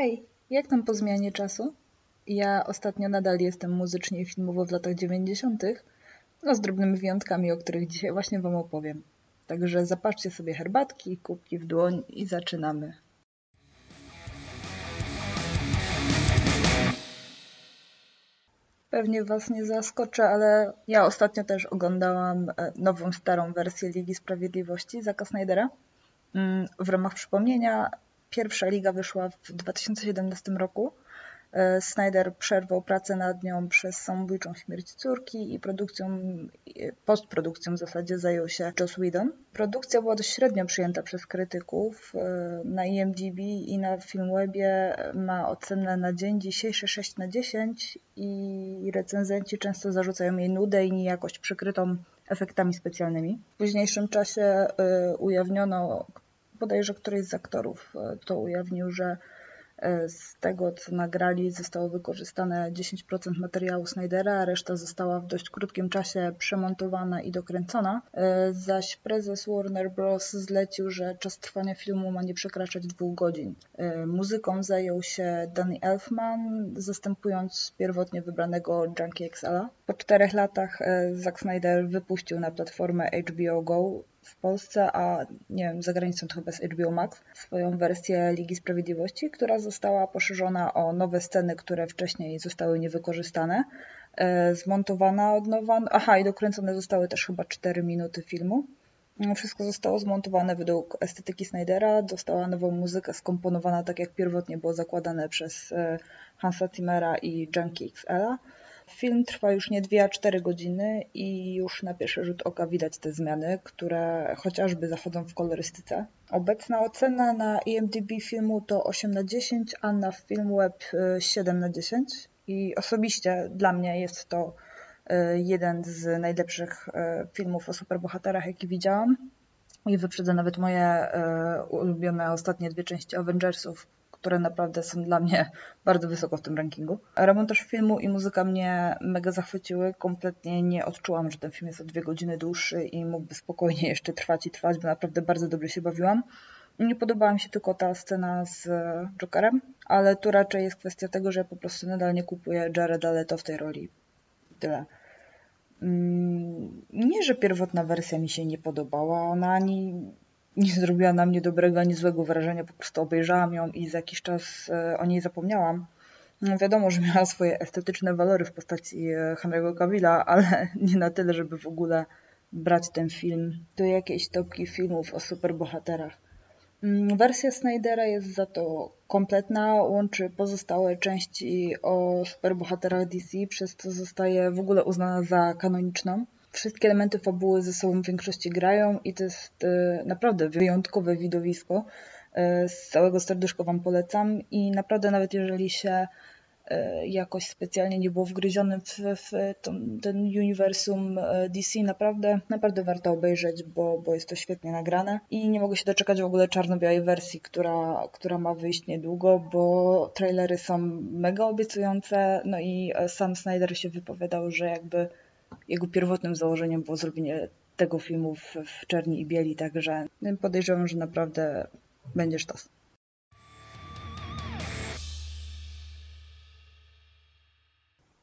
Hej, jak tam po zmianie czasu? Ja ostatnio nadal jestem muzycznie i filmowo w latach 90., no z drobnymi wyjątkami, o których dzisiaj właśnie Wam opowiem. Także zapatrzcie sobie herbatki, kubki w dłoń i zaczynamy. Pewnie Was nie zaskoczę, ale ja ostatnio też oglądałam e, nową, starą wersję Ligi Sprawiedliwości Zaka Snydera. Mm, w ramach przypomnienia, pierwsza liga wyszła w 2017 roku. E, Snyder przerwał pracę nad nią przez samobójczą śmierć córki i produkcją, postprodukcją w zasadzie zajął się Joss Whedon. Produkcja była dość średnio przyjęta przez krytyków. E, na IMDb i na Filmwebie ma ocenę na dzień dzisiejszy 6 na 10 i recenzenci często zarzucają jej nudę i niejakość przykrytą efektami specjalnymi. W późniejszym czasie e, ujawniono, bodajże któryś z aktorów to ujawnił, że E, z tego, co nagrali, zostało wykorzystane 10% materiału Snydera, a reszta została w dość krótkim czasie przemontowana i dokręcona. E, zaś prezes Warner Bros. zlecił, że czas trwania filmu ma nie przekraczać dwóch godzin. E, muzyką zajął się Danny Elfman, zastępując pierwotnie wybranego Junkie XL-a. Po czterech latach Zack Snyder wypuścił na platformę HBO Go w Polsce, a nie wiem, za granicą to chyba jest HBO Max, swoją wersję Ligi Sprawiedliwości, która została poszerzona o nowe sceny, które wcześniej zostały niewykorzystane. E, zmontowana od nowa, aha i dokręcone zostały też chyba 4 minuty filmu. No, wszystko zostało zmontowane według estetyki Snydera, dostała nową muzykę skomponowana tak jak pierwotnie było zakładane przez e, Hansa Zimmera i Junkie XL-a. Film trwa już nie 2, a 4 godziny i już na pierwszy rzut oka widać te zmiany, które chociażby zachodzą w kolorystyce. Obecna ocena na IMDb filmu to 8 na 10, a na Filmweb 7 y, na 10 i osobiście dla mnie jest to y, jeden z najlepszych y, filmów o superbohaterach, jaki widziałam. I wyprzedza nawet moje ulubione ostatnie dwie części Avengersów, które naprawdę są dla mnie bardzo wysoko w tym rankingu. Remontaż filmu i muzyka mnie mega zachwyciły. Kompletnie nie odczułam, że ten film jest o dwie godziny dłuższy i mógłby spokojnie jeszcze trwać i trwać, bo naprawdę bardzo dobrze się bawiłam. Nie podobała mi się tylko ta scena z Jokerem, ale tu raczej jest kwestia tego, że ja po prostu nadal nie kupuję Jareda Leto w tej roli. Tyle. Mm, nie, że pierwotna wersja mi się nie podobała, ona ani nie zrobiła na mnie dobrego ani złego wrażenia, po prostu obejrzałam ją i za jakiś czas e, o niej zapomniałam. No wiadomo, że miała swoje estetyczne walory w postaci e, Henry'ego Cavilla, ale nie na tyle, żeby w ogóle brać ten film do jakiejś topki filmów o superbohaterach. Mm, wersja Snydera jest za to kompletna, łączy pozostałe części o superbohaterach DC, przez co zostaje w ogóle uznana za kanoniczną wszystkie elementy fabuły ze sobą w większości grają i to jest e, naprawdę wyjątkowe widowisko. E, z całego serduszka Wam polecam i naprawdę nawet jeżeli się e, jakoś specjalnie nie było wgryziony w, w ten uniwersum DC, naprawdę, naprawdę warto obejrzeć, bo, bo jest to świetnie nagrane i nie mogę się doczekać w ogóle czarno-białej wersji, która, która ma wyjść niedługo, bo trailery są mega obiecujące, no i sam Snyder się wypowiadał, że jakby jego pierwotnym założeniem było zrobienie tego filmu w, w czerni i bieli, także podejrzewam, że naprawdę będzie sztos.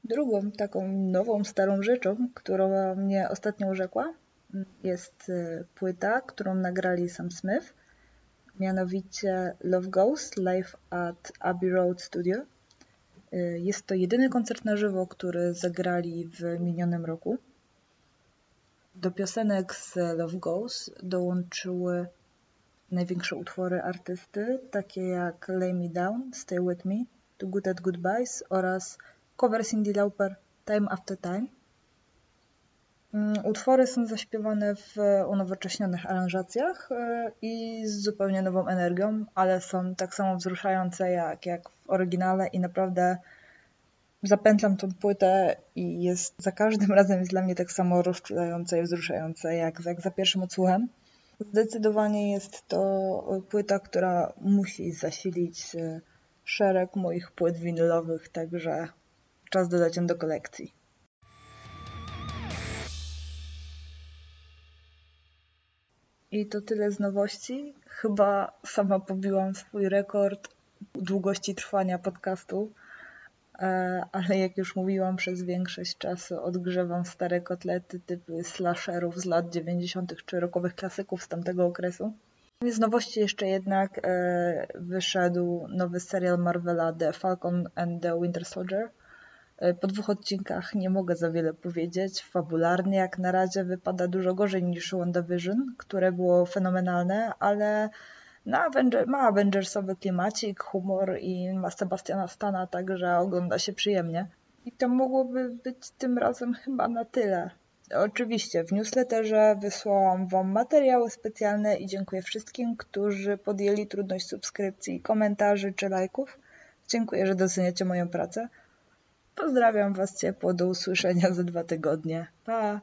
Drugą taką nową, starą rzeczą, która mnie ostatnio urzekła, jest y, płyta, którą nagrali Sam Smith, mianowicie Love Ghost Live at Abbey Road Studio. Y, jest to jedyny koncert na żywo, który zagrali w minionym roku. Do piosenek z Love Goes dołączyły największe utwory artysty, takie jak Lay Me Down, Stay With Me, To Good at Goodbyes oraz cover Cindy Lauper Time After Time. Mm, utwory są zaśpiewane w unowocześnionych aranżacjach y, i z zupełnie nową energią, ale są tak samo wzruszające jak, jak w oryginale i naprawdę zapętlam tą płytę i jest za każdym razem jest dla mnie tak samo rozczulające i wzruszające jak, jak za pierwszym odsłuchem. Zdecydowanie jest to płyta, która musi zasilić y, szereg moich płyt winylowych, także czas dodać ją do kolekcji. I to tyle z nowości. Chyba sama pobiłam swój rekord długości trwania podcastu, e, ale jak już mówiłam, przez większość czasu odgrzewam stare kotlety typy slasherów z lat 90. czy rokowych klasyków z tamtego okresu. Z nowości jeszcze jednak e, wyszedł nowy serial Marvela The Falcon and the Winter Soldier. E, po dwóch odcinkach nie mogę za wiele powiedzieć. Fabularnie jak na razie wypada dużo gorzej niż WandaVision, które było fenomenalne, ale na Avenger, ma Avengersowy klimacik, humor i ma Sebastiana Stana, także ogląda się przyjemnie. I to mogłoby być tym razem chyba na tyle. Oczywiście, w newsletterze wysłałam Wam materiały specjalne i dziękuję wszystkim, którzy podjęli trudność subskrypcji, komentarzy czy lajków. Dziękuję, że doceniacie moją pracę. Pozdrawiam Was ciepło, do usłyszenia za dwa tygodnie. Pa!